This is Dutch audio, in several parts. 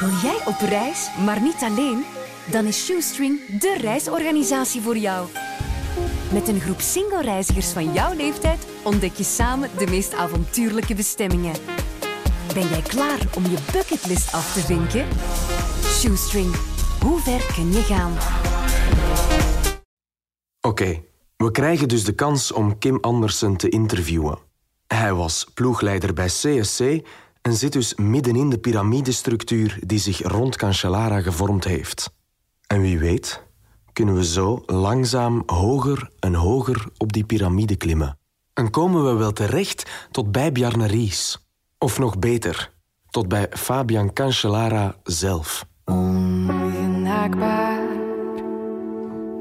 Wil jij op reis, maar niet alleen? Dan is Shoestring de reisorganisatie voor jou. Met een groep single-reizigers van jouw leeftijd ontdek je samen de meest avontuurlijke bestemmingen. Ben jij klaar om je bucketlist af te vinken? Shoestring, hoe ver kun je gaan? Oké, we krijgen dus de kans om Kim Andersen te interviewen. Hij was ploegleider bij CSC en zit dus midden in de piramidestructuur die zich rond Cancellara gevormd heeft. En wie weet, kunnen we zo langzaam hoger en hoger op die piramide klimmen. En komen we wel terecht tot bij Bjarne Ries. Of nog beter, tot bij Fabian Cancellara zelf. Ongenaakbaar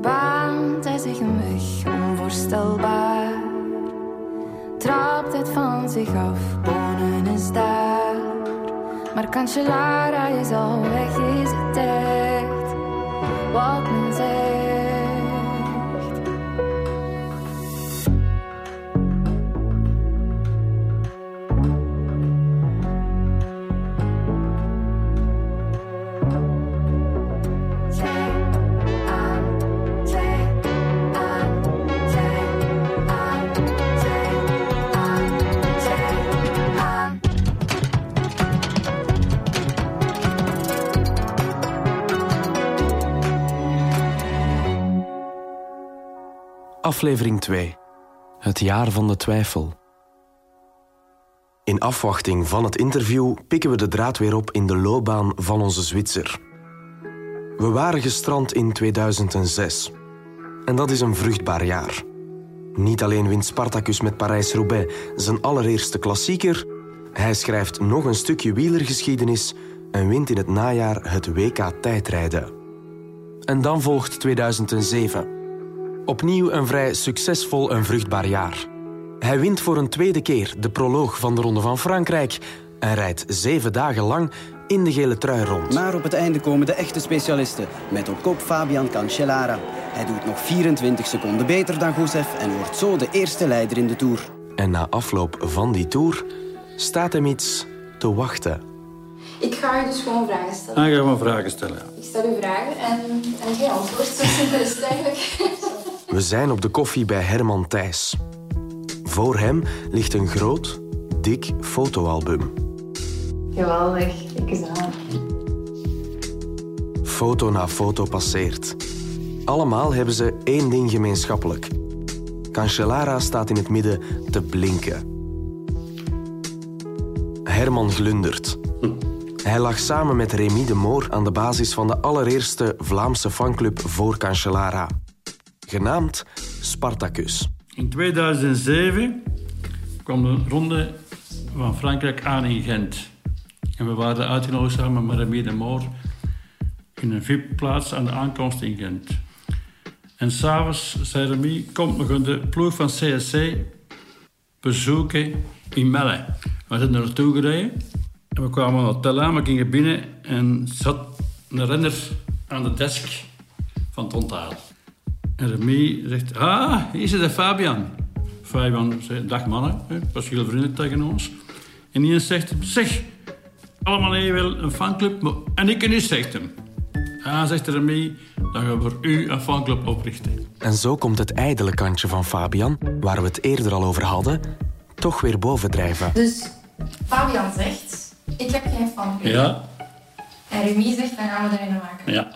baant hij zich een weg onvoorstelbaar. Trapt het van zich af, wonen is daar. Maar Cancellara is al weg, is het echt wat men zegt. Aflevering 2. Het jaar van de twijfel. In afwachting van het interview pikken we de draad weer op in de loopbaan van onze Zwitser. We waren gestrand in 2006. En dat is een vruchtbaar jaar. Niet alleen wint Spartacus met Parijs-Roubaix zijn allereerste klassieker, hij schrijft nog een stukje wielergeschiedenis en wint in het najaar het WK tijdrijden. En dan volgt 2007. Opnieuw een vrij succesvol en vruchtbaar jaar. Hij wint voor een tweede keer de proloog van de Ronde van Frankrijk en rijdt zeven dagen lang in de gele trui rond. Maar op het einde komen de echte specialisten. Met op kop Fabian Cancellara. Hij doet nog 24 seconden beter dan Goussef en wordt zo de eerste leider in de Tour. En na afloop van die tour staat hem iets te wachten. Ik ga je dus gewoon vragen stellen. Dan gaan we vragen stellen. Ik stel u vragen en, en geen antwoord. Zo simpel is het eigenlijk. We zijn op de koffie bij Herman Thijs. Voor hem ligt een groot, dik fotoalbum. Geweldig. Kijk eens aan. Foto na foto passeert. Allemaal hebben ze één ding gemeenschappelijk. Cancellara staat in het midden te blinken. Herman glundert. Hij lag samen met Remy de Moor aan de basis van de allereerste Vlaamse fanclub voor Cancellara. Genaamd Spartacus. In 2007 kwam de ronde van Frankrijk aan in Gent. En we waren uitgenodigd samen met Remy de Moor in een VIP-plaats aan de aankomst in Gent. En s'avonds zei Remy, kom, we gaan de ploeg van CSC bezoeken in Melle. We zijn er naartoe gereden en we kwamen een hotel aan, we gingen binnen en zat een renner aan de desk van het onthaal. En Remy zegt, ah, hier is de Fabian. Fabian zei, dag mannen, hè, was heel vriendelijk tegen ons. En ineens zegt zeg, allemaal even een fanclub, maar- en ik nu zegt hem. Ah, zegt Remy, dan gaan we voor u een fanclub oprichten. En zo komt het ijdele kantje van Fabian, waar we het eerder al over hadden, toch weer bovendrijven. Dus Fabian zegt, ik heb geen fanclub. Ja, En Remy zegt, dan gaan we er een maken. ja.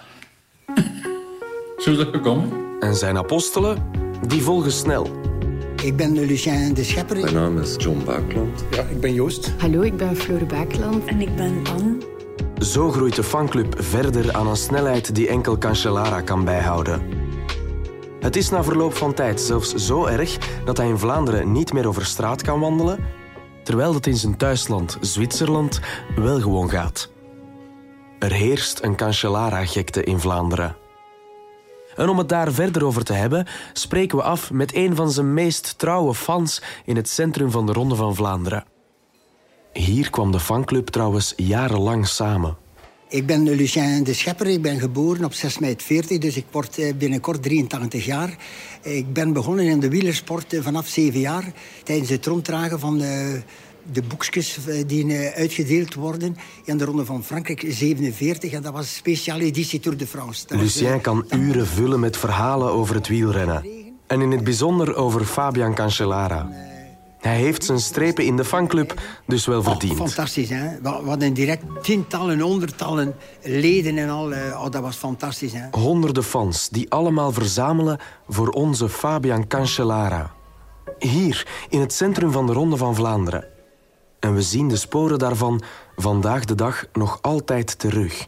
Zo is dat gekomen. En zijn apostelen, die volgen snel. Ik ben Lucien de Schepper. Mijn naam is John Baakland. Ja, ik ben Joost. Hallo, ik ben Floor Baakland. En ik ben Anne. Zo groeit de fanclub verder aan een snelheid die enkel Cancellara kan bijhouden. Het is na verloop van tijd zelfs zo erg dat hij in Vlaanderen niet meer over straat kan wandelen, terwijl het in zijn thuisland, Zwitserland, wel gewoon gaat. Er heerst een Cancellara-gekte in Vlaanderen. En om het daar verder over te hebben, spreken we af met een van zijn meest trouwe fans in het centrum van de Ronde van Vlaanderen. Hier kwam de fanclub trouwens jarenlang samen. Ik ben Lucien de Schepper. Ik ben geboren op 6 mei 40, dus ik word eh, binnenkort 83 jaar. Ik ben begonnen in de wielersport eh, vanaf 7 jaar. Tijdens het ronddragen van de de boekjes eh, die eh, uitgedeeld worden. In de Ronde van Frankrijk 47. En dat was een speciale editie Tour de France. Dat Lucien kan uren vullen met verhalen over het wielrennen. En in het bijzonder over Fabian Cancellara. Hij heeft zijn strepen in de fanclub dus wel verdiend. Oh, fantastisch, hè? We hadden direct tientallen, honderdtallen leden en al. Oh, dat was fantastisch, hè? Honderden fans die allemaal verzamelen voor onze Fabian Cancellara. Hier, in het centrum van de Ronde van Vlaanderen. En we zien de sporen daarvan vandaag de dag nog altijd terug.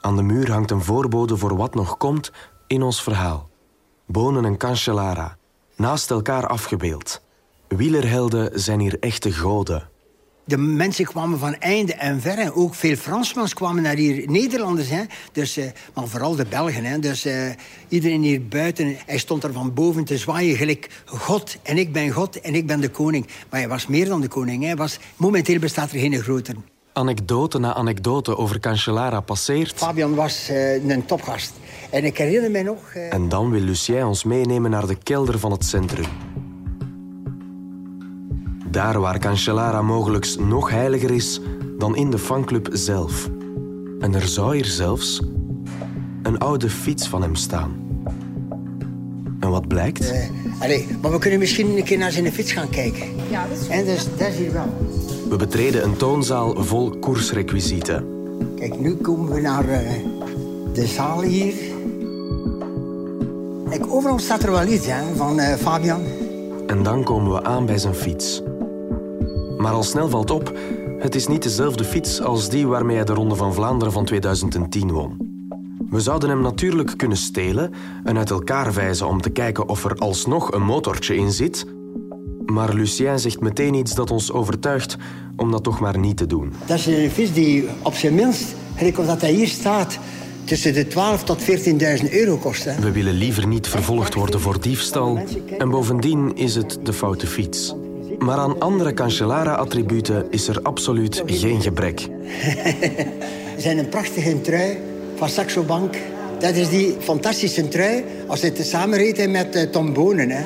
Aan de muur hangt een voorbode voor wat nog komt in ons verhaal. Bonen en Cancellara, naast elkaar afgebeeld. Wielerhelden zijn hier echte goden. De mensen kwamen van einde en verre. Ook veel Fransmans kwamen naar hier. Nederlanders, hè. Dus, uh, maar vooral de Belgen. Hè. Dus uh, iedereen hier buiten. Hij stond er van boven te zwaaien. Gelijk God en ik ben God en ik ben de koning. Maar hij was meer dan de koning. Hij was, momenteel bestaat er geen groter. Anekdote na anekdote over Cancellara passeert. Fabian was uh, een topgast. En ik herinner mij nog... En dan wil Lucien ons meenemen naar de kelder van het centrum. Daar waar Cancellara mogelijk nog heiliger is dan in de fanclub zelf. En er zou hier zelfs een oude fiets van hem staan. En wat blijkt? Uh, maar we kunnen misschien een keer naar zijn fiets gaan kijken. Ja, dat is En dus, dat is hier wel. We betreden een toonzaal vol koersrequisieten. Kijk, nu komen we naar uh, de zaal hier. Kijk, overal staat er wel iets hè, van uh, Fabian. En dan komen we aan bij zijn fiets. Maar al snel valt op, het is niet dezelfde fiets als die waarmee hij de Ronde van Vlaanderen van 2010 won. We zouden hem natuurlijk kunnen stelen en uit elkaar wijzen om te kijken of er alsnog een motortje in zit. Maar Lucien zegt meteen iets dat ons overtuigt om dat toch maar niet te doen. Dat is een fiets die op zijn minst, gelijk of dat hij hier staat, tussen de 12 tot 14.000 euro kost. Hè. We willen liever niet vervolgd worden voor diefstal en bovendien is het de foute fiets. Maar aan andere Cancellara-attributen is er absoluut geen gebrek. Zijn een prachtige trui van Saxo Bank. Dat is die fantastische trui als hij te samenreed met uh, Tom Bonen. Hè.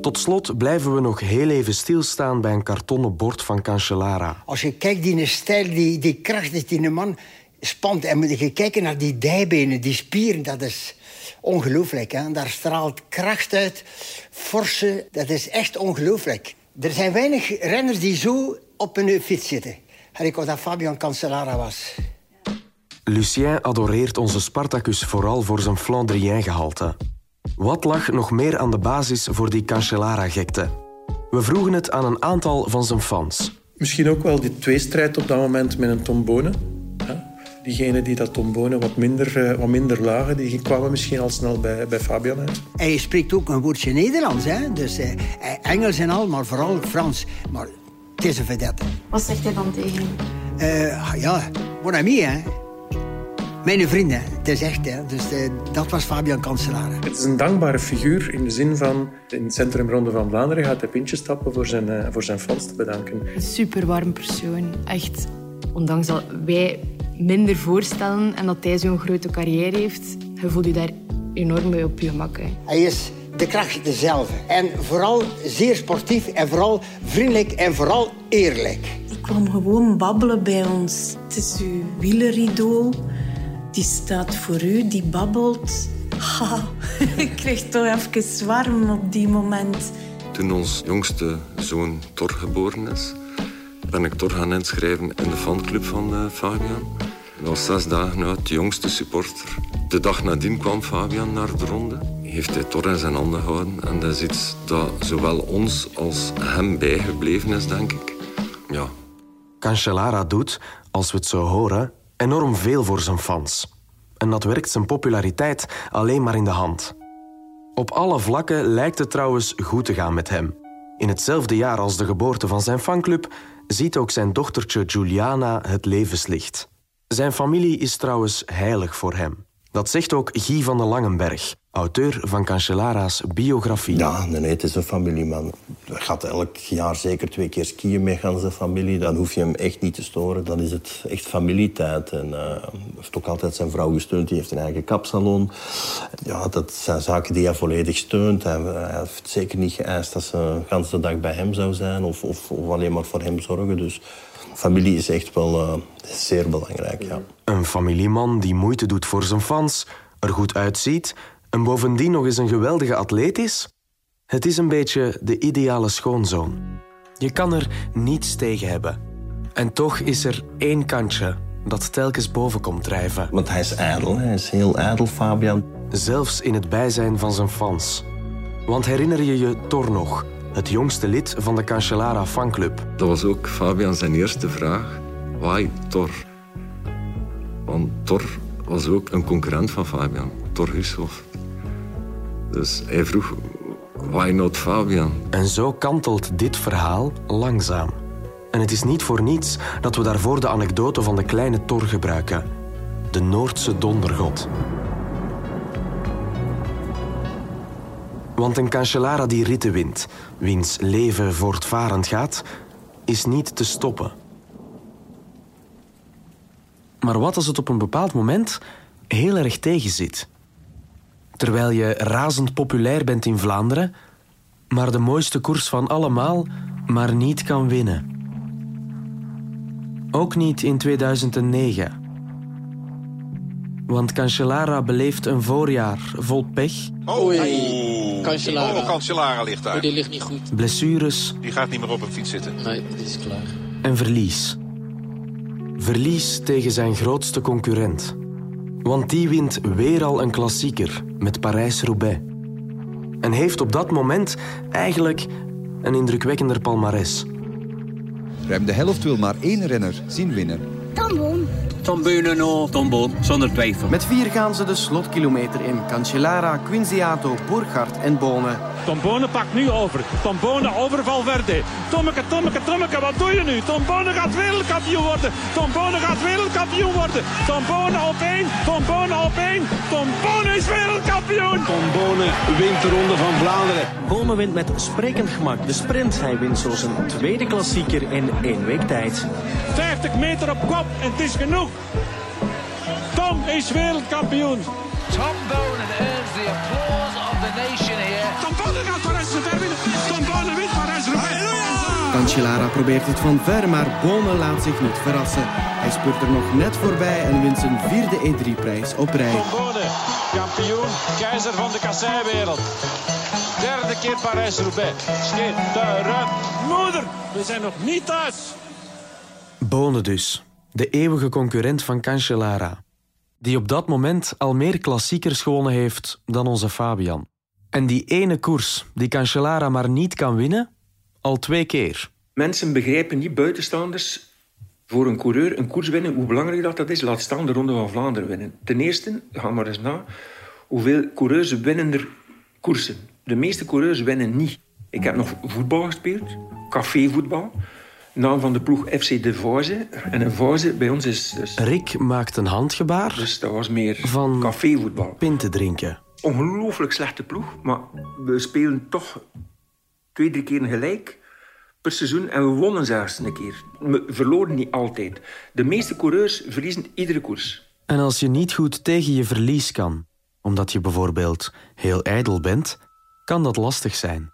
Tot slot blijven we nog heel even stilstaan bij een kartonnen bord van Cancellara. Als je kijkt, die stijl, die, die kracht die een man spant... en moet je kijken naar die dijbenen, die spieren, dat is ongelooflijk. Hè? Daar straalt kracht uit, forse, dat is echt ongelooflijk. Er zijn weinig renners die zo op een fiets zitten. En ik dat Fabian Cancellara was. Lucien adoreert onze Spartacus vooral voor zijn Flandrien-gehalte. Wat lag nog meer aan de basis voor die Cancellara-gekte? We vroegen het aan een aantal van zijn fans. Misschien ook wel die tweestrijd op dat moment met een tombone. Diegenen die dat tombonen wat minder, wat minder lagen, die kwamen misschien al snel bij, bij Fabian uit. Hij spreekt ook een woordje Nederlands, hè? dus eh, Engels en al, maar vooral Frans. Maar het is een vedette. Wat zegt hij dan tegen uh, Ja, mon ami, hè. Mijn vrienden, het is echt. Hè. Dus uh, dat was Fabian Cancellara. Het is een dankbare figuur in de zin van... in het Centrum Ronde van Vlaanderen gaat hij pintjes stappen voor zijn, uh, voor zijn fans te bedanken. Een super warm persoon. Echt, ondanks dat wij minder voorstellen en dat hij zo'n grote carrière heeft, je voelt je daar enorm mee op je gemak. Hè. Hij is de kracht dezelfde. En vooral zeer sportief en vooral vriendelijk en vooral eerlijk. Die kwam gewoon babbelen bij ons. Het is uw wielerridool. Die staat voor u, die babbelt. Ha, ik kreeg toch even warm op die moment. Toen ons jongste zoon Thor geboren is, ben ik Thor gaan inschrijven in de fanclub van uh, Fabian. Hij was zes dagen oud, de jongste supporter. De dag nadien kwam Fabian naar de ronde. Heeft hij Thor in zijn handen gehouden. En dat is iets dat zowel ons als hem bijgebleven is, denk ik. Ja. Cancellara doet, als we het zo horen, enorm veel voor zijn fans. En dat werkt zijn populariteit alleen maar in de hand. Op alle vlakken lijkt het trouwens goed te gaan met hem. In hetzelfde jaar als de geboorte van zijn fanclub ziet ook zijn dochtertje Juliana het levenslicht. Zijn familie is trouwens heilig voor hem. Dat zegt ook Guy van den Langenberg, auteur van Cancellara's biografie. Ja, nee, het is een familieman. Hij gaat elk jaar zeker twee keer skiën met zijn familie. Dan hoef je hem echt niet te storen. Dan is het echt familietijd. En uh, hij heeft ook altijd zijn vrouw gesteund. Die heeft een eigen kapsalon. Ja, dat zijn zaken die hij volledig steunt. Hij, hij heeft zeker niet geëist dat ze de hele dag bij hem zou zijn. Of, of, of alleen maar voor hem zorgen. Dus familie is echt wel uh, zeer belangrijk, ja. Een familieman die moeite doet voor zijn fans, er goed uitziet en bovendien nog eens een geweldige atleet is? Het is een beetje de ideale schoonzoon. Je kan er niets tegen hebben. En toch is er één kantje dat telkens boven komt drijven. Want hij is ijdel, hij is heel ijdel, Fabian. Zelfs in het bijzijn van zijn fans. Want herinner je je toch nog het jongste lid van de Cancellara fanclub. Dat was ook Fabian zijn eerste vraag. Why Thor? Want Thor was ook een concurrent van Fabian, Thor Hushoff. Dus hij vroeg, why not Fabian? En zo kantelt dit verhaal langzaam. En het is niet voor niets dat we daarvoor de anekdote van de kleine Thor gebruiken. De Noordse dondergod. Want een Cancellara die ritten wint, wiens leven voortvarend gaat, is niet te stoppen. Maar wat als het op een bepaald moment heel erg tegenzit? Terwijl je razend populair bent in Vlaanderen, maar de mooiste koers van allemaal maar niet kan winnen. Ook niet in 2009. Want Cancellara beleeft een voorjaar vol pech. Cancellara. Oh, Cancellara ligt daar. Oh, die ligt niet goed. Blessures. Die gaat niet meer op een fiets zitten. Nee, die is klaar. En verlies. Verlies tegen zijn grootste concurrent. Want die wint weer al een klassieker met Parijs-Roubaix. En heeft op dat moment eigenlijk een indrukwekkender palmares. Ruim de helft wil maar één renner zien winnen. Tambon. Tombonen, Tombon, zonder twijfel. Met vier gaan ze de slotkilometer in. Cancellara, Quinziato, Burghardt en Bonen. Tombone pakt nu over. Tombone over Valverde. Tommeke, Tommeke, Tommeke, wat doe je nu? Tombone gaat wereldkampioen worden. Tombone gaat wereldkampioen worden. Tombone op één. Tombone op één. Tombone is wereldkampioen. Tombone wint de Ronde van Vlaanderen. Bonen wint met sprekend gemak de sprint. Hij wint zo zijn tweede klassieker in één week tijd. 50 meter op kop en het is genoeg. Tom is wereldkampioen. Tom Bonen earns the applause of the nation Cancellara probeert het van ver, maar Bonen laat zich niet verrassen. Hij spurt er nog net voorbij en wint zijn vierde E3-prijs op rij. Bonen, kampioen, keizer van de kasseiwereld. Derde keer Parijs-Roubaix. Schitterend. Moeder, we zijn nog niet thuis. Bonen dus, de eeuwige concurrent van Cancellara. Die op dat moment al meer klassiekers gewonnen heeft dan onze Fabian. En die ene koers die Cancellara maar niet kan winnen, al twee keer. Mensen begrijpen niet buitenstaanders voor een coureur een koers winnen, hoe belangrijk dat, dat is. Laat staan de Ronde van Vlaanderen winnen. Ten eerste, ga maar eens na, hoeveel coureurs winnen er koersen. De meeste coureurs winnen niet. Ik heb nog voetbal gespeeld, cafévoetbal naam van de ploeg FC De Voize. En een Voize bij ons is... Dus, Rick maakt een handgebaar. Dus dat was meer van cafévoetbal. Pinten drinken. Ongelooflijk slechte ploeg, maar we spelen toch twee, drie keer gelijk per seizoen. En we wonnen zelfs een keer. We verloren niet altijd. De meeste coureurs verliezen iedere koers. En als je niet goed tegen je verlies kan, omdat je bijvoorbeeld heel ijdel bent, kan dat lastig zijn.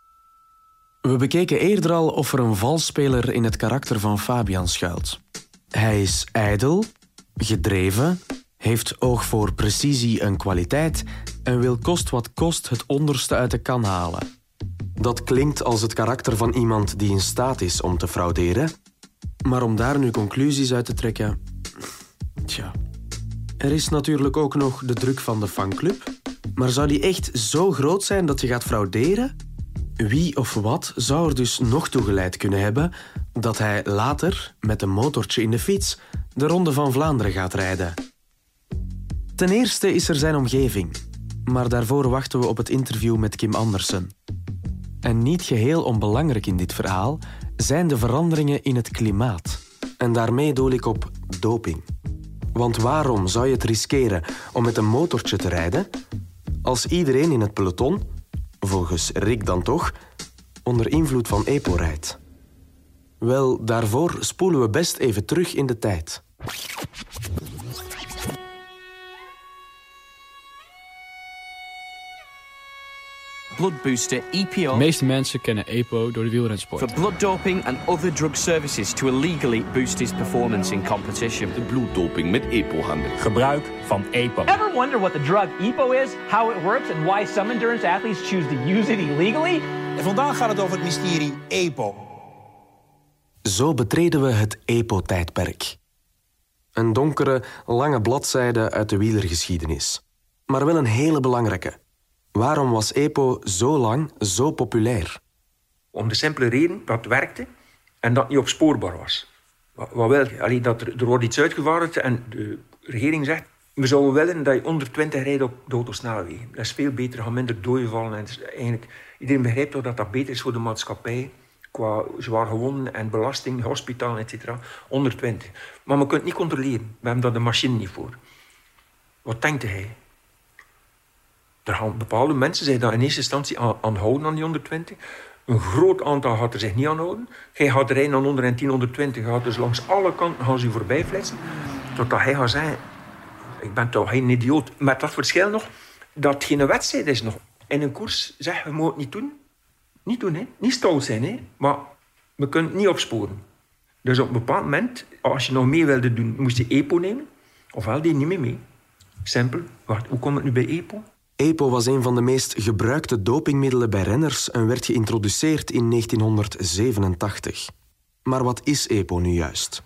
We bekeken eerder al of er een valspeler in het karakter van Fabian schuilt. Hij is ijdel, gedreven, heeft oog voor precisie en kwaliteit en wil kost wat kost het onderste uit de kan halen. Dat klinkt als het karakter van iemand die in staat is om te frauderen, maar om daar nu conclusies uit te trekken. Tja. Er is natuurlijk ook nog de druk van de fanclub. Maar zou die echt zo groot zijn dat je gaat frauderen? Wie of wat zou er dus nog toegeleid kunnen hebben dat hij later met een motortje in de fiets de Ronde van Vlaanderen gaat rijden? Ten eerste is er zijn omgeving, maar daarvoor wachten we op het interview met Kim Andersen. En niet geheel onbelangrijk in dit verhaal zijn de veranderingen in het klimaat. En daarmee doel ik op doping. Want waarom zou je het riskeren om met een motortje te rijden als iedereen in het peloton, volgens Rick dan toch, onder invloed van EPO rijdt? Wel, daarvoor spoelen we best even terug in de tijd. Blood booster EPO. De meeste mensen kennen EPO door de wielrensport. For blood doping and other drug services to illegally boost his performance in competition. De bloeddoping met EPO-handel. Gebruik van EPO. Ever wonder what the drug EPO is, how it works and why some endurance athletes choose to use it illegally? En vandaag gaat het over het mysterie EPO. Zo betreden we het EPO-tijdperk. Een donkere, lange bladzijde uit de wielergeschiedenis. Maar wel een hele belangrijke. Waarom was EPO zo lang zo populair? Om de simpele reden dat het werkte en dat het niet opspoorbaar was. Wat wel, dat er, er wordt iets uitgevaardigd en de regering zegt... we zouden willen dat je onder 20 rijdt op de autosnelwegen. Dat is veel beter, gaan minder doden vallen. En eigenlijk, iedereen begrijpt toch dat dat beter is voor de maatschappij... qua zwaar gewonden en belasting, hospitaal, etc. Onder 20. Maar we kunnen het niet controleren. We hebben daar de machine niet voor. Wat denkt hij? Er bepaalde mensen zich daar in eerste instantie aan, aan houden aan die 120. Een groot aantal gaat er zich niet aan houden. Hij gaat rijden aan 110, 120. Gaat dus langs alle kanten gaan ze voorbij flitsen. Totdat hij gaat zeggen... Ik ben toch geen idioot. Met dat verschil nog... Dat geen wedstrijd is nog. In een koers zeggen we mogen het niet doen. Niet doen, hè. Niet stout zijn, hè. Maar we kunnen het niet opsporen. Dus op een bepaald moment... Als je nog mee wilde doen, moest je EPO nemen. Ofwel die niet meer mee. Simpel. Hoe komt het nu bij EPO? EPO was een van de meest gebruikte dopingmiddelen bij renners en werd geïntroduceerd in 1987. Maar wat is EPO nu juist?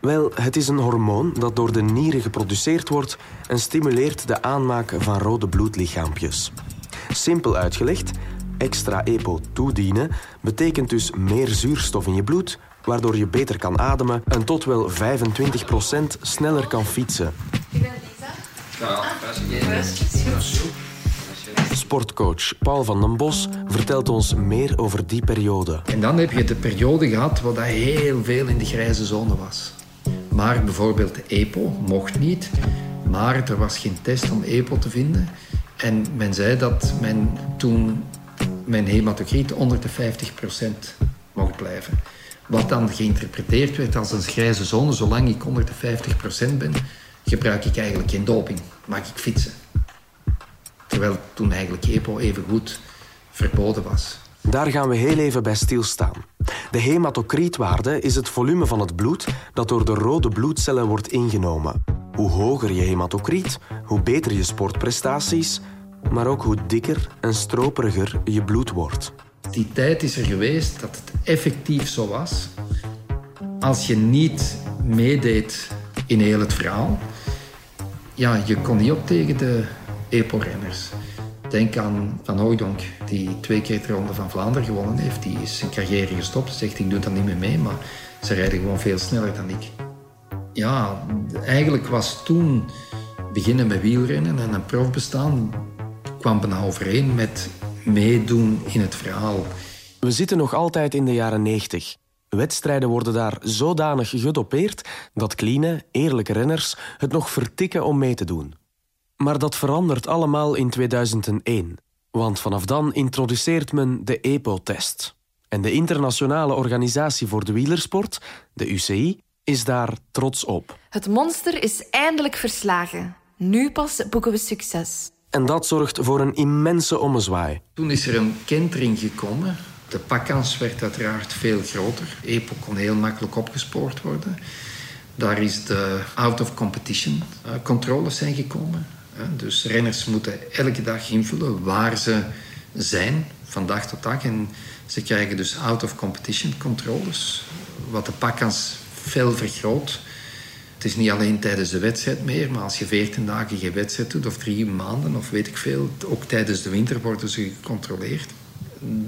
Wel, het is een hormoon dat door de nieren geproduceerd wordt en stimuleert de aanmaak van rode bloedlichaampjes. Simpel uitgelegd, extra EPO toedienen betekent dus meer zuurstof in je bloed, waardoor je beter kan ademen en tot wel 25% sneller kan fietsen. Ik ben Lisa. Sportcoach Paul van den Bos vertelt ons meer over die periode. En dan heb je de periode gehad waar dat heel veel in de grijze zone was. Maar bijvoorbeeld de EPO mocht niet, maar er was geen test om EPO te vinden. En men zei dat men toen mijn hematocriet onder de 50% mocht blijven. Wat dan geïnterpreteerd werd als een grijze zone, zolang ik onder de 50% ben, gebruik ik eigenlijk geen doping, mag ik fietsen. Terwijl toen eigenlijk EPO even goed verboden was. Daar gaan we heel even bij stilstaan. De hematocrietwaarde is het volume van het bloed dat door de rode bloedcellen wordt ingenomen. Hoe hoger je hematocriet, hoe beter je sportprestaties, maar ook hoe dikker en stroperiger je bloed wordt. Die tijd is er geweest dat het effectief zo was. Als je niet meedeed in heel het verhaal, ja, je kon niet op tegen de EPO-renners. Denk aan Van Hooydonk, die twee keer de Ronde van Vlaanderen gewonnen heeft. Die is zijn carrière gestopt. Zegt, ik doe dat niet meer mee, maar ze rijden gewoon veel sneller dan ik. Ja, eigenlijk was toen beginnen met wielrennen en een profbestaan kwam bijna overeen met meedoen in het verhaal. We zitten nog altijd in de jaren 90. Wedstrijden worden daar zodanig gedopeerd dat clean, eerlijke renners het nog vertikken om mee te doen. Maar dat verandert allemaal in 2001, want vanaf dan introduceert men de EPO-test. En de Internationale Organisatie voor de Wielersport, de UCI, is daar trots op. Het monster is eindelijk verslagen. Nu pas boeken we succes. En dat zorgt voor een immense ommezwaai. Toen is er een kentering gekomen. De pakkans werd uiteraard veel groter. EPO kon heel makkelijk opgespoord worden. Daar is de out-of-competition eh, controles zijn gekomen. Dus renners moeten elke dag invullen waar ze zijn, van dag tot dag. En ze krijgen dus out-of-competition controles, wat de pakkans veel vergroot. Het is niet alleen tijdens de wedstrijd meer, maar als je 14 dagen geen wedstrijd doet, of drie maanden, of weet ik veel, ook tijdens de winter worden ze gecontroleerd.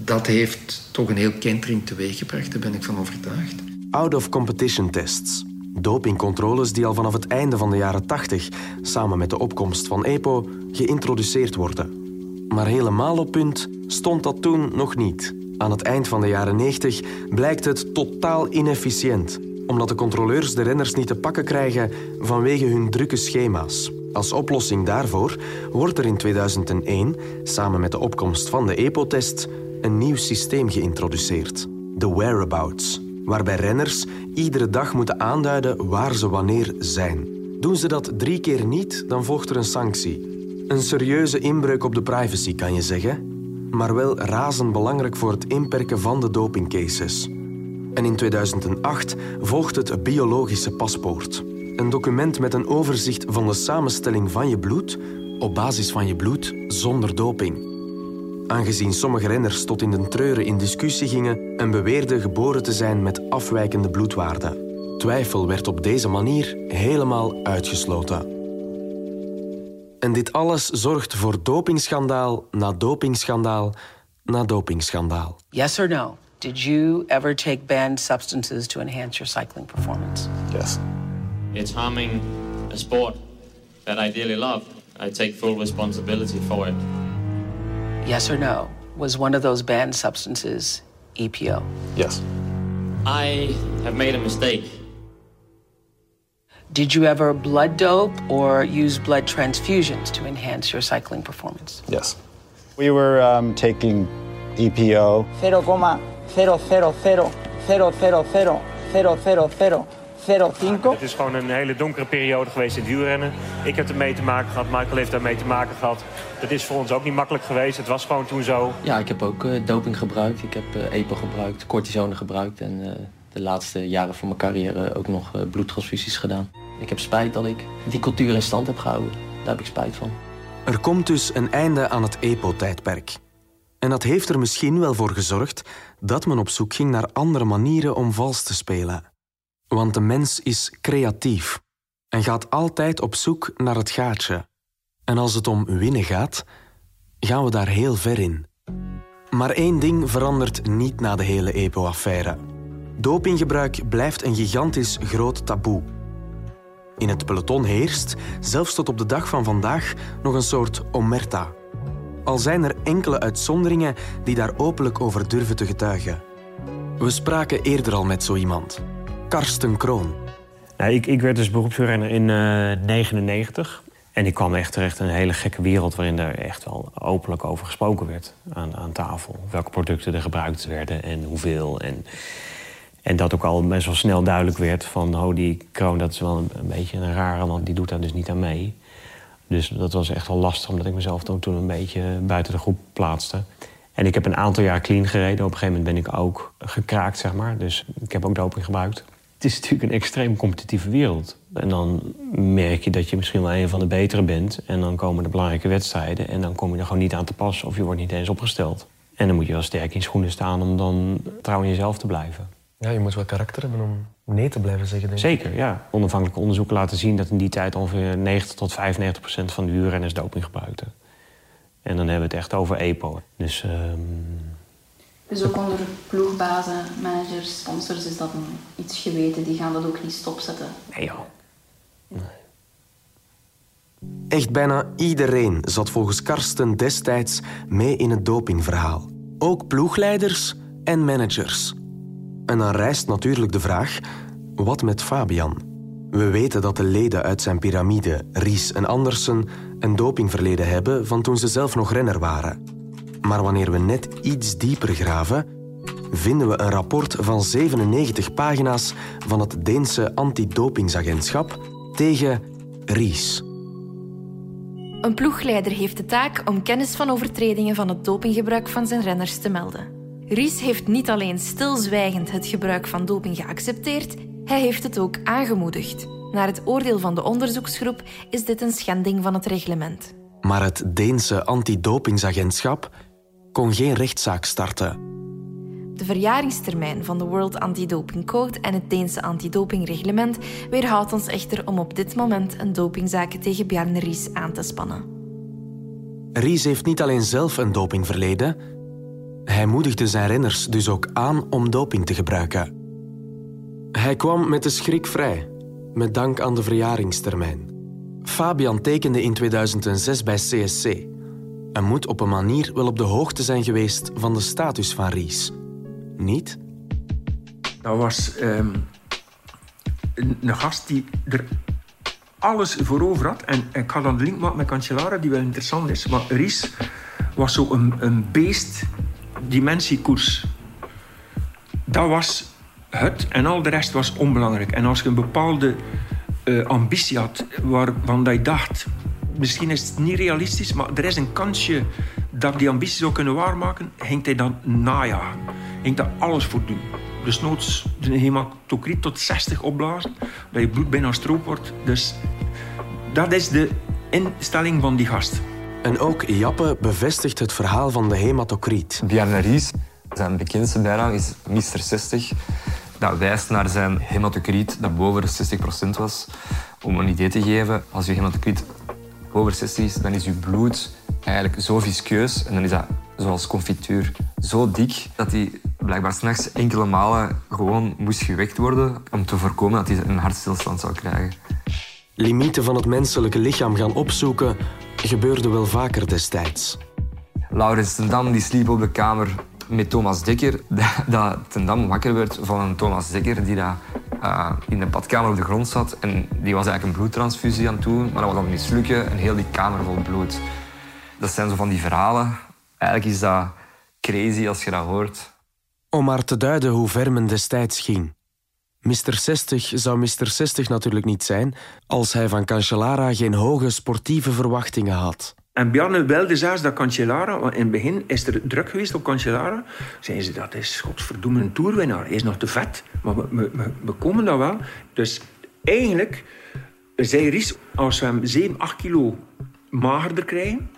Dat heeft toch een heel kentering teweeggebracht, daar ben ik van overtuigd. Out-of-competition tests. Dopingcontroles die al vanaf het einde van de jaren 80, samen met de opkomst van EPO, geïntroduceerd worden. Maar helemaal op punt stond dat toen nog niet. Aan het eind van de jaren 90 blijkt het totaal inefficiënt. omdat de controleurs de renners niet te pakken krijgen vanwege hun drukke schema's. Als oplossing daarvoor wordt er in 2001, samen met de opkomst van de EPO-test, een nieuw systeem geïntroduceerd. De whereabouts, waarbij renners iedere dag moeten aanduiden waar ze wanneer zijn. Doen ze dat drie keer niet, dan volgt er een sanctie. Een serieuze inbreuk op de privacy, kan je zeggen, maar wel razend belangrijk voor het inperken van de dopingcases. En in 2008 volgt het biologische paspoort. Een document met een overzicht van de samenstelling van je bloed op basis van je bloed zonder doping. Aangezien sommige renners tot in de treuren in discussie gingen en beweerden geboren te zijn met afwijkende bloedwaarden. Twijfel werd op deze manier helemaal uitgesloten. En dit alles zorgt voor dopingschandaal na dopingschandaal na dopingschandaal. Yes or no? Did you ever take banned substances to enhance your cycling performance? Yes. It's harming a sport that I dearly love. I take full responsibility for it. Yes or no? Was one of those banned substances EPO? Yes. I have made a mistake. Did you ever blood dope or use blood transfusions to enhance your cycling performance? Yes. We were um, taking EPO. 0,000000005. Het is gewoon een hele donkere periode geweest in het wielrennen. Ik heb ermee te maken gehad, Michael heeft daarmee te maken gehad. Dat is voor ons ook niet makkelijk geweest. Het was gewoon toen zo. Ja, ik heb ook uh, doping gebruikt. Ik heb uh, EPO gebruikt, cortisone gebruikt en uh, de laatste jaren van mijn carrière ook nog bloedtransfusies gedaan. Ik heb spijt dat ik die cultuur in stand heb gehouden. Daar heb ik spijt van. Er komt dus een einde aan het EPO-tijdperk. En dat heeft er misschien wel voor gezorgd dat men op zoek ging naar andere manieren om vals te spelen. Want de mens is creatief en gaat altijd op zoek naar het gaatje. En als het om winnen gaat, gaan we daar heel ver in. Maar één ding verandert niet na de hele EPO-affaire. Dopinggebruik blijft een gigantisch groot taboe. In het peloton heerst, zelfs tot op de dag van vandaag, nog een soort omerta. Al zijn er enkele uitzonderingen die daar openlijk over durven te getuigen. We spraken eerder al met zo iemand. Karsten Kroon. Nou, ik, ik werd dus beroepsrenner in 1999. Uh, en ik kwam echt terecht in een hele gekke wereld... waarin er echt wel openlijk over gesproken werd aan, aan tafel. Welke producten er gebruikt werden en hoeveel. En, en dat ook al best wel snel duidelijk werd van... oh, die kroon, dat is wel een, beetje een rare, want die doet daar dus niet aan mee. Dus dat was echt wel lastig, omdat ik mezelf toen een beetje buiten de groep plaatste. En ik heb een aantal jaar clean gereden. Op een gegeven moment ben ik ook gekraakt, zeg maar. Dus ik heb ook doping gebruikt. Het is natuurlijk een extreem competitieve wereld. En dan merk je dat je misschien wel een van de betere bent. En dan komen de belangrijke wedstrijden. En dan kom je er gewoon niet aan te pas of je wordt niet eens opgesteld. En dan moet je wel sterk in schoenen staan om dan trouw in jezelf te blijven. Ja, je moet wel karakter hebben om nee te blijven zeggen. Denk ik. Zeker, ja. Onafhankelijke onderzoeken laten zien dat in die tijd ongeveer 90 tot 95 procent van de wielrenners doping gebruikten. En dan hebben we het echt over EPO. Dus, um... dus ook onder ploegbazen, managers, sponsors is dat iets geweten. Die gaan dat ook niet stopzetten. Nee joh. Nee. Echt bijna iedereen zat volgens Karsten destijds mee in het dopingverhaal. Ook ploegleiders en managers. En dan rijst natuurlijk de vraag: wat met Fabian? We weten dat de leden uit zijn piramide, Ries en Andersen, een dopingverleden hebben van toen ze zelf nog renner waren. Maar wanneer we net iets dieper graven, vinden we een rapport van 97 pagina's van het Deense antidopingsagentschap tegen Ries. Een ploegleider heeft de taak om kennis van overtredingen van het dopinggebruik van zijn renners te melden. Ries heeft niet alleen stilzwijgend het gebruik van doping geaccepteerd, hij heeft het ook aangemoedigd. Naar het oordeel van de onderzoeksgroep is dit een schending van het reglement. Maar het Deense antidopingsagentschap kon geen rechtszaak starten. De verjaringstermijn van de World Anti-Doping Code en het Deense antidopingreglement weerhoudt ons echter om op dit moment een dopingzaak tegen Bjarne Ries aan te spannen. Ries heeft niet alleen zelf een dopingverleden, hij moedigde zijn renners dus ook aan om doping te gebruiken. Hij kwam met de schrik vrij, met dank aan de verjaringstermijn. Fabian tekende in 2006 bij CSC en moet op een manier wel op de hoogte zijn geweest van de status van Ries. Niet? Dat was um, een, gast die er alles voor over had. En, en ik ga dan de link maken met Cancellara, die wel interessant is. Maar Ries was zo een, een beest, dimensiekoers. Dat was het en al de rest was onbelangrijk. En als je een bepaalde eh, ambitie had, waarvan dat je dacht... Misschien is het niet realistisch, maar er is een kansje dat ik die ambitie zou kunnen waarmaken, ging hij dan najagen. Ging daar alles voor doen. Dus noods de hematocriet tot 60 opblazen, dat je bloed bijna stroop wordt. Dus dat is de instelling van die gast. En ook Jappe bevestigt het verhaal van de hematocriet. Bjarne Ries, zijn bekendste bijnaam is Mr. 60. Dat wijst naar zijn hematocriet dat boven de 60% was. Om een idee te geven, als je hematocriet boven 60 is, dan is je bloed eigenlijk zo viskeus en dan is dat zoals confituur zo dik dat hij blijkbaar s'nachts enkele malen gewoon moest gewekt worden om te voorkomen dat hij een hartstilstand zou krijgen. Limieten van het menselijke lichaam gaan opzoeken gebeurde wel vaker destijds. Laurens ten Dam die sliep op de kamer met Thomas Dekker. Dat ten Dam wakker werd van een Thomas Dekker die daar uh, in de badkamer op de grond zat. En die was eigenlijk een bloedtransfusie aan doen, maar dat was aan het mislukken en heel die kamer vol bloed. Dat zijn zo van die verhalen. Eigenlijk is dat crazy als je dat hoort. Om maar te duiden hoe ver men destijds ging. Mr. 60 zou Mr. 60 natuurlijk niet zijn als hij van Cancellara geen hoge sportieve verwachtingen had. En Bjarne wilde zelfs dat Cancellara, want in het begin is er druk geweest op Cancellara. Zeiden ze dat is godverdomme een toerwinnaar, hij is nog te vet. Maar we, we, komen dat wel. Dus eigenlijk zei Ries, als we hem 7, 8 kilo magerder krijgen,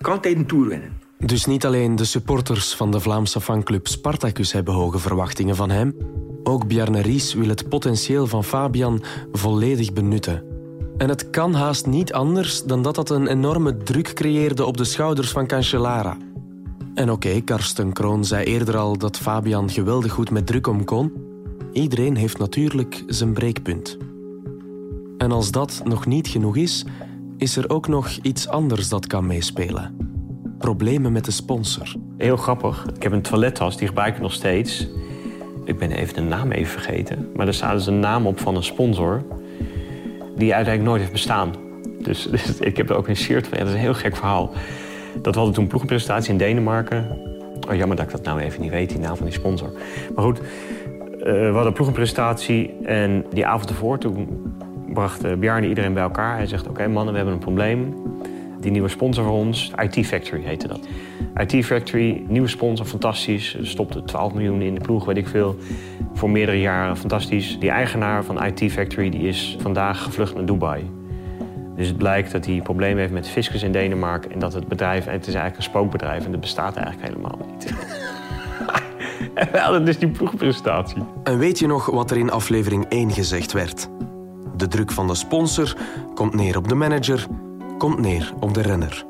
kan hij een toer winnen. Dus niet alleen de supporters van de Vlaamse fanclub Spartacus hebben hoge verwachtingen van hem. Ook Bjarne Ries wil het potentieel van Fabian volledig benutten. En het kan haast niet anders dan dat dat een enorme druk creëerde op de schouders van Cancellara. En oké, Karsten Kroon zei eerder al dat Fabian geweldig goed met druk om kon. Iedereen heeft natuurlijk zijn breekpunt. En als dat nog niet genoeg is, is er ook nog iets anders dat kan meespelen. Problemen met de sponsor. Heel grappig. Ik heb een toilettas, die gebruik ik nog steeds. Ik ben even de naam even vergeten. Maar er staat dus een naam op van een sponsor... die uiteindelijk nooit heeft bestaan. Dus, dus ik heb er ook een shirt van. Dat is een heel gek verhaal. Dat hadden toen ploegenpresentatie in Denemarken. Oh, jammer dat ik dat nou even niet weet, die naam van die sponsor. Maar goed, uh, we hadden een ploegenpresentatie. En die avond ervoor, toen bracht Bjarne iedereen bij elkaar. Hij zegt, oké mannen, we hebben een probleem. Die nieuwe sponsor voor ons, IT Factory heette dat. IT Factory, nieuwe sponsor, fantastisch. Er stopte 12 miljoen in de ploeg, weet ik veel. Voor meerdere jaren, fantastisch. Die eigenaar van IT Factory die is vandaag gevlucht naar Dubai. Dus het blijkt dat hij problemen heeft met fiscus in Denemarken... en dat het bedrijf, het is eigenlijk een spookbedrijf... en dat bestaat eigenlijk helemaal niet. en we hadden dus die ploegpresentatie. En weet je nog wat er in aflevering 1 gezegd werd? De druk van de sponsor komt neer op de manager, komt neer op de renner.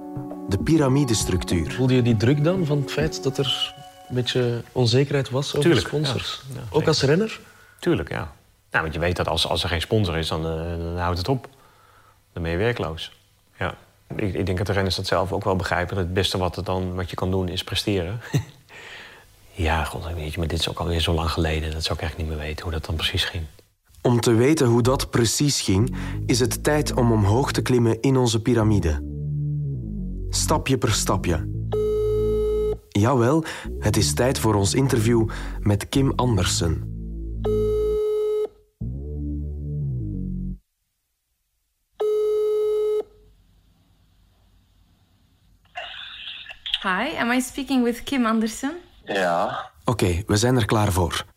De piramidestructuur. Voelde je die druk dan van het feit dat er een beetje onzekerheid was over Tuurlijk, sponsors? ja. Ja, Ook als renner? Tuurlijk, ja. Nou, want je weet dat als, als er geen sponsor is, dan, uh, dan houdt het op. Dan ben je werkloos. Ja. Ik, ik, denk dat de renners dat zelf ook wel begrijpen. Dat het beste wat, er dan, wat je kan doen is presteren. ja, god, weet je, maar dit is ook alweer zo lang geleden. Dat zou ik eigenlijk niet meer weten hoe dat dan precies ging. Om te weten hoe dat precies ging, is het tijd om omhoog te klimmen in onze piramide. Stapje per stapje. Jawel, het is tijd voor ons interview met Kim Andersen. Hi, am I speaking with Kim Andersen? Ja. Oké, okay, we zijn er klaar voor.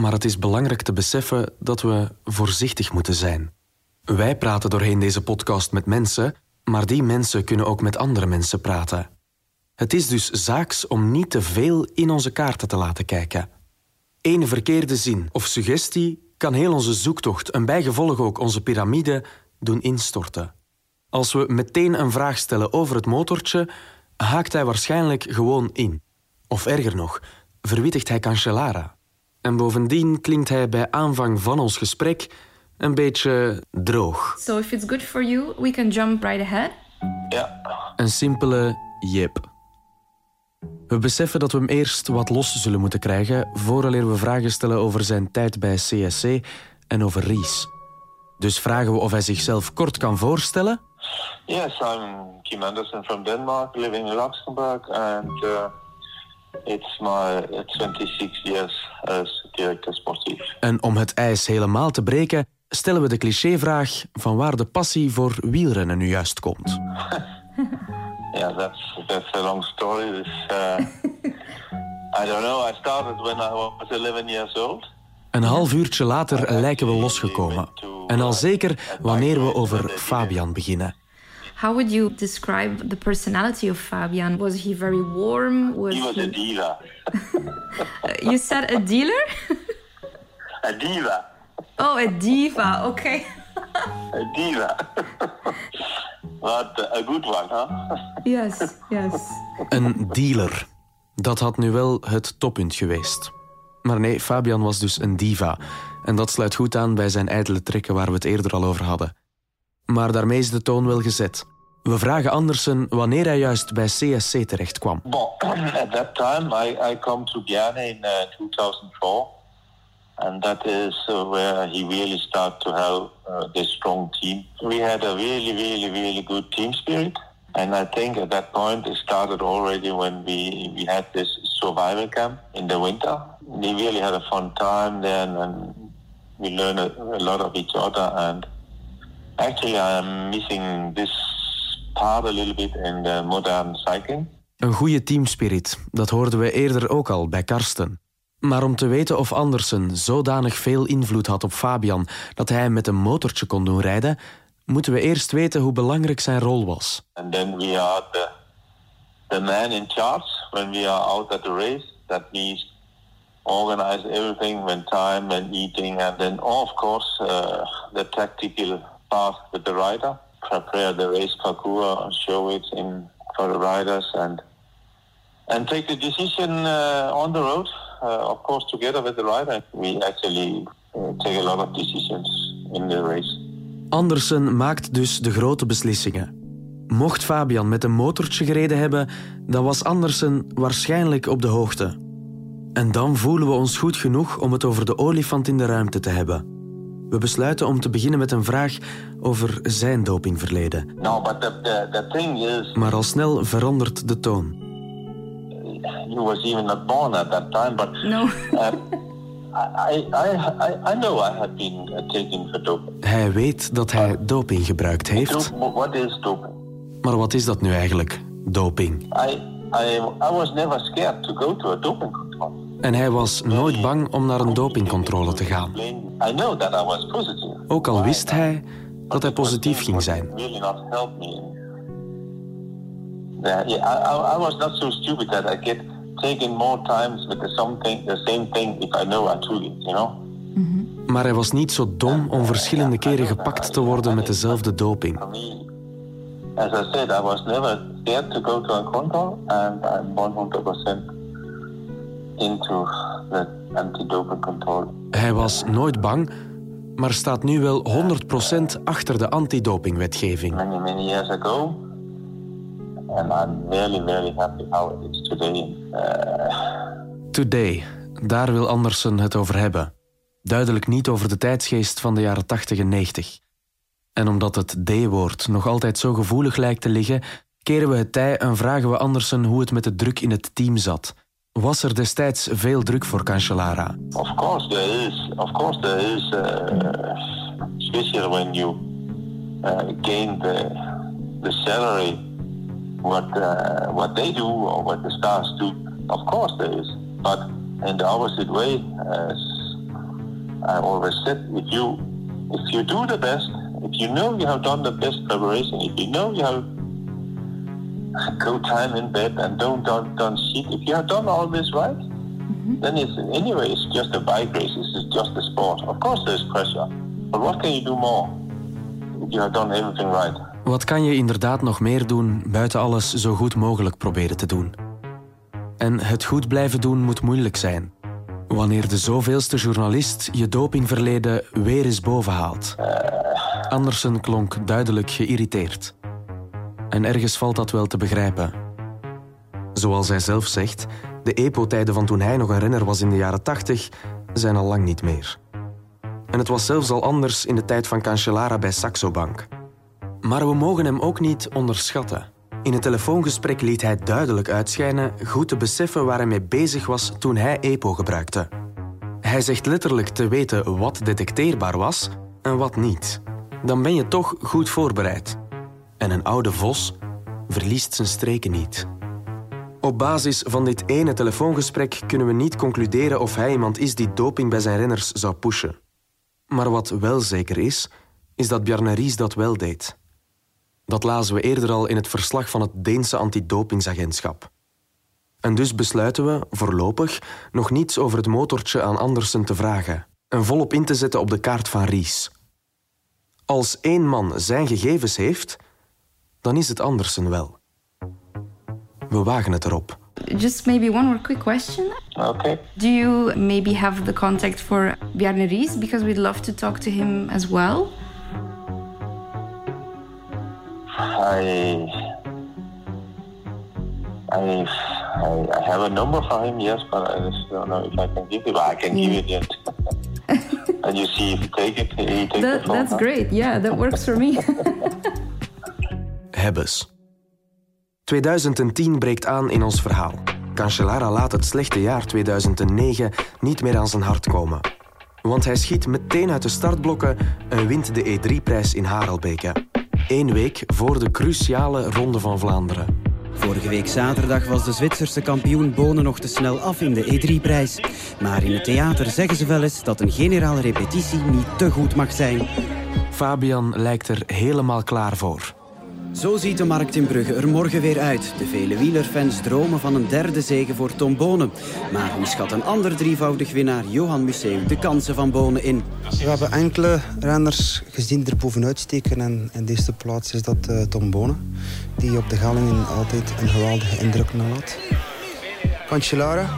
Maar het is belangrijk te beseffen dat we voorzichtig moeten zijn. Wij praten doorheen deze podcast met mensen, maar die mensen kunnen ook met andere mensen praten. Het is dus zaaks om niet te veel in onze kaarten te laten kijken. Eén verkeerde zin of suggestie kan heel onze zoektocht en bijgevolg ook onze piramide doen instorten. Als we meteen een vraag stellen over het motortje, haakt hij waarschijnlijk gewoon in. Of erger nog, verwittigt hij Cancellara. En bovendien klinkt hij bij aanvang van ons gesprek een beetje droog. So if it's good for you, we can jump right ahead. Ja. Een simpele jip. We beseffen dat we hem eerst wat los zullen moeten krijgen vooraleer we vragen stellen over zijn tijd bij CSC en over Ries. Dus vragen we of hij zichzelf kort kan voorstellen. Yes, I'm Kim Anderson from Denmark, living in Luxembourg, and uh, it's my 26 years as director sportief. En om het ijs helemaal te breken, stellen we de clichévraag van waar de passie voor wielrennen nu juist komt. Yeah, that's that's a long story. This, uh, I don't know. I started when I was 11 years old. Een half uurtje later lijken we losgekomen. En al zeker wanneer we over Fabian beginnen. How would you describe the personality of Fabian? Was he very warm? Was He was a diva. you said a dealer? A diva. Oh, a diva. Okay. A diva. But a good one, huh? Yes, yes. Een dealer. Dat had nu wel het toppunt geweest. Maar nee, Fabian was dus een diva. En dat sluit goed aan bij zijn ijdele trekken waar we het eerder al over hadden. Maar daarmee is de toon wel gezet. We vragen Andersen wanneer hij juist bij CSC terecht kwam. At that time, I, I come to Bjarne in uh, 2004. And that is uh, where he really started to have uh, this strong team. We had a really, really, really good team spirit. And I think at that point it started already when we, we had this survival camp in the winter. We really had a fun time then and we learned a, a lot of each other. And actually I'm missing this part a little bit in the modern cycling. Een goede teamspirit, dat hoorden we eerder ook al bij Karsten. Maar om te weten of Andersen zodanig veel invloed had op Fabian dat hij hem met een motortje kon doen rijden, moeten we eerst weten hoe belangrijk zijn rol was. And then we are the, the man in charge when we are out at the race. That means organize everything when time, when eating, and then of course uh, the tactical part with the rider. Prepare the race parcours, show it in for the riders, and and take the decision uh, on the road. Uh, of course, together with the rider, we actually uh, take a lot of decisions in the race. Andersen maakt dus de grote beslissingen. Mocht Fabian met een motortje gereden hebben, dan was Andersen waarschijnlijk op de hoogte. En dan voelen we ons goed genoeg om het over de olifant in de ruimte te hebben. We besluiten om te beginnen met een vraag over zijn dopingverleden. No, but the, the, the thing is, Maar al snel verandert de toon. was even not born at that time, but no. uh, I, I, I, I know I had been taken for doping. Hij weet dat hij doping gebruikt heeft. Dop- what is doping? Maar wat is dat nu eigenlijk, doping? I, I, I was never scared to go to a doping control. En hij was nooit bang om naar een dopingcontrole te gaan. Ook al wist hij dat hij positief ging zijn. I, was not so stupid that I get taken more times with the something, the same thing if I know I it, you know. Maar hij was niet zo dom om verschillende keren gepakt te worden met dezelfde doping. As I said, I was never scared to go to a control, and I'm 100% into the anti-doping control. Hij was nooit bang, maar staat nu wel 100% achter de antidopingwetgeving. Many, many years ago, and I'm really, really happy how it is today. Uh, Today, daar wil Andersen het over hebben. Duidelijk niet over de tijdsgeest van de jaren 80 en 90. En omdat het D-woord nog altijd zo gevoelig lijkt te liggen, keren we het tij en vragen we Andersen hoe het met de druk in het team zat. Was er destijds veel druk voor Cancellara? Of course there is. Of course there is. Uh, especially when you uh, gain the the salary, what uh, what they do or what the stars do. Of course there is. But in the opposite way, as I always said, if you if you do the best, if you know you have done the best preparation, if you know you have go time in bed and don't don't don't cheat, if you have done all this right, then it's anyway it's just a bike race. It's just a sport. Of course there's pressure, but what can you do more if you have done everything right? Wat kan je inderdaad nog meer doen buiten alles zo goed mogelijk proberen te doen? En het goed blijven doen moet moeilijk zijn. Wanneer de zoveelste journalist je dopingverleden weer eens bovenhaalt. Andersen klonk duidelijk geïrriteerd. En ergens valt dat wel te begrijpen. Zoals hij zelf zegt, de EPO-tijden van toen hij nog een renner was in de jaren 80 zijn al lang niet meer. En het was zelfs al anders in de tijd van Cancellara bij Saxo Bank. Maar we mogen hem ook niet onderschatten. In het telefoongesprek liet hij duidelijk uitschijnen goed te beseffen waar hij mee bezig was toen hij EPO gebruikte. Hij zegt letterlijk te weten wat detecteerbaar was en wat niet. Dan ben je toch goed voorbereid. En een oude vos verliest zijn streken niet. Op basis van dit ene telefoongesprek kunnen we niet concluderen of hij iemand is die doping bij zijn renners zou pushen. Maar wat wel zeker is, is dat Bjarne Ries dat wel deed. Dat lazen we eerder al in het verslag van het Deense antidopingsagentschap. En dus besluiten we, voorlopig, nog niets over het motortje aan Andersen te vragen en volop in te zetten op de kaart van Ries. Als één man zijn gegevens heeft, dan is het Andersen wel. We wagen het erop. Just maybe one more quick question. Okay. Do you maybe have the contact for Bjarne Ries? Because we'd love to talk to him as well. I, I, I, I have a number for him, yes, but I just don't know if I can give it. But I can give it yet. and you see if he take it, he take the That, phone. that's great. Yeah, that works for me. Hebbes. 2010 breekt aan in ons verhaal. Cancellara laat het slechte jaar 2009 niet meer aan zijn hart komen. Want hij schiet meteen uit de startblokken en wint de E3-prijs in Harelbeke. Eén week voor de cruciale Ronde van Vlaanderen. Vorige week zaterdag was de Zwitserse kampioen Bonen nog te snel af in de E3-prijs. Maar in het theater zeggen ze wel eens dat een generale repetitie niet te goed mag zijn. Fabian lijkt er helemaal klaar voor. Zo ziet de markt in Brugge er morgen weer uit. De vele wielerfans dromen van een derde zege voor Tom Bonen. Maar hoe schat een ander drievoudig winnaar, Johan Museeuw, de kansen van Bonen in? We hebben enkele renners gezien er bovenuit steken. En in deze plaats is dat eh, Tom Bonen. Die op de Gallingen altijd een geweldige indruk nalaat. Cancellara,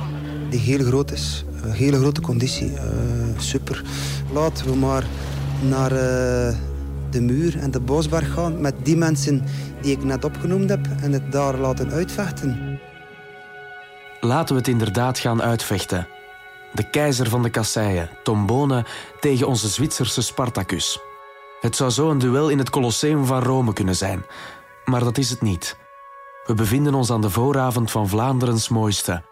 die heel groot is. Een hele grote conditie. eh, super. Laten we maar naar eh, de muur en de Bosberg gaan met die mensen die ik net opgenoemd heb en het daar laten uitvechten. Laten we het inderdaad gaan uitvechten. De keizer van de kasseien, Tom Bonen, tegen onze Zwitserse Spartacus. Het zou zo een duel in het Colosseum van Rome kunnen zijn. Maar dat is het niet. We bevinden ons aan de vooravond van Vlaanderens mooiste.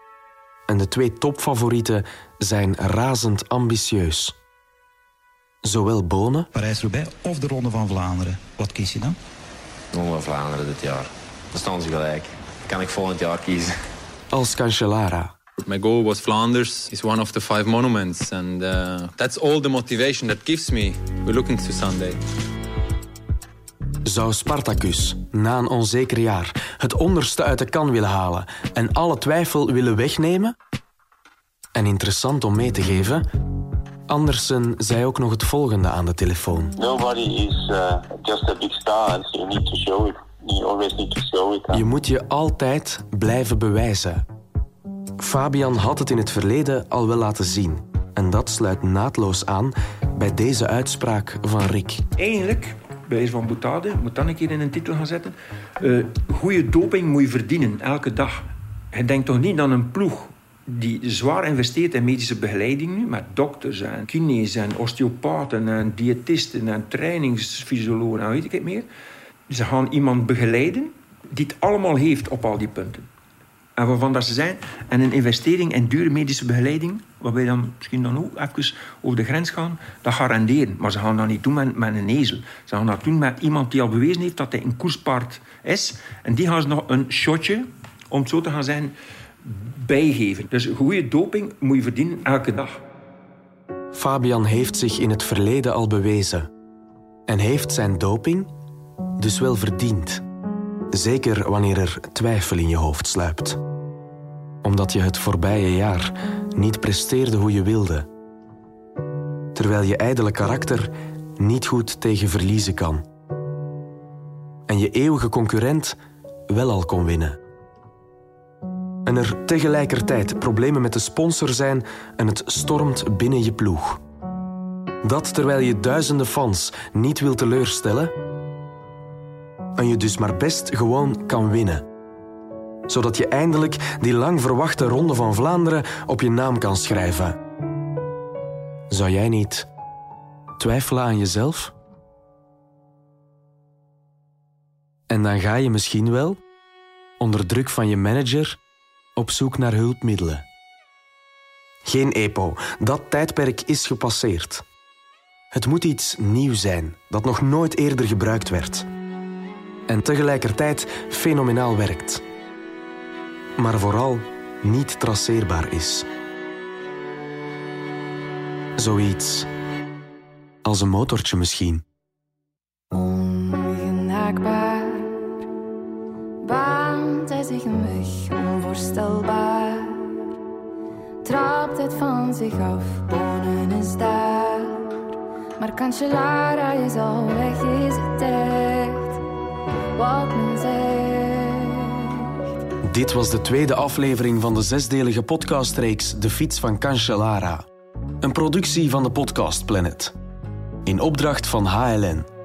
En de twee topfavorieten zijn razend ambitieus. Zowel Bonen Parijs-Roubaix of de Ronde van Vlaanderen. Wat kies je dan? Ronde van Vlaanderen dit jaar. Dan staan ze gelijk. Kan ik volgend jaar kiezen. als Cancellara. My goal was Flanders. It's one of the five monuments, and uh, that's all the motivation that gives me. We're looking to Sunday. Zou Spartacus, na een onzeker jaar, het onderste uit de kan willen halen en alle twijfel willen wegnemen? En interessant om mee te geven, Andersen zei ook nog het volgende aan de telefoon. Nobody is uh, just a big star, and you need to show it. You always need to show it. Je moet je altijd blijven bewijzen. Fabian had het in het verleden al wel laten zien. En dat sluit naadloos aan bij deze uitspraak van Rick. Eigenlijk, bij van boutade, moet dan een keer in een titel gaan zetten. eh goede doping moet je verdienen, elke dag. Je denkt toch niet aan een ploeg die zwaar investeert in medische begeleiding nu, met dokters en kines en osteopaten en diëtisten en trainingsfysiologen en weet ik het meer. Ze gaan iemand begeleiden die het allemaal heeft op al die punten. En waarvan dat ze zijn. En een investering in dure medische begeleiding, waarbij dan misschien dan ook even over de grens gaan, dat gaat renderen. Maar ze gaan dat niet doen met, met een ezel. Ze gaan dat doen met iemand die al bewezen heeft dat hij een koerspaard is. En die gaan ze nog een shotje, om het zo te gaan zijn, bijgeven. Dus goede doping moet je verdienen elke dag. Fabian heeft zich in het verleden al bewezen. En heeft zijn doping dus wel verdiend. Zeker wanneer er twijfel in je hoofd sluipt. Omdat je het voorbije jaar niet presteerde hoe je wilde. Terwijl je ijdele karakter niet goed tegen verliezen kan. En je eeuwige concurrent wel al kon winnen. En er tegelijkertijd problemen met de sponsor zijn en het stormt binnen je ploeg. Dat terwijl je duizenden fans niet wil teleurstellen en je dus maar best gewoon kan winnen. Zodat je eindelijk die lang verwachte Ronde van Vlaanderen op je naam kan schrijven. Zou jij niet Twijfelen aan jezelf? En dan ga je misschien wel, onder druk van je manager, op zoek naar hulpmiddelen. Geen EPO, dat tijdperk is gepasseerd. Het moet iets nieuw zijn dat nog nooit eerder gebruikt werd. En tegelijkertijd fenomenaal werkt. Maar vooral niet traceerbaar is. Zoiets als een motortje misschien. Onvoorstelbaar. Trapt het van zich af, Bonen is daar. Maar Cancellara is al weg, is het echt wat men zegt. Dit was de tweede aflevering van de zesdelige podcastreeks De Fiets van Cancellara. Een productie van de Podcast Planet. In opdracht van HLN.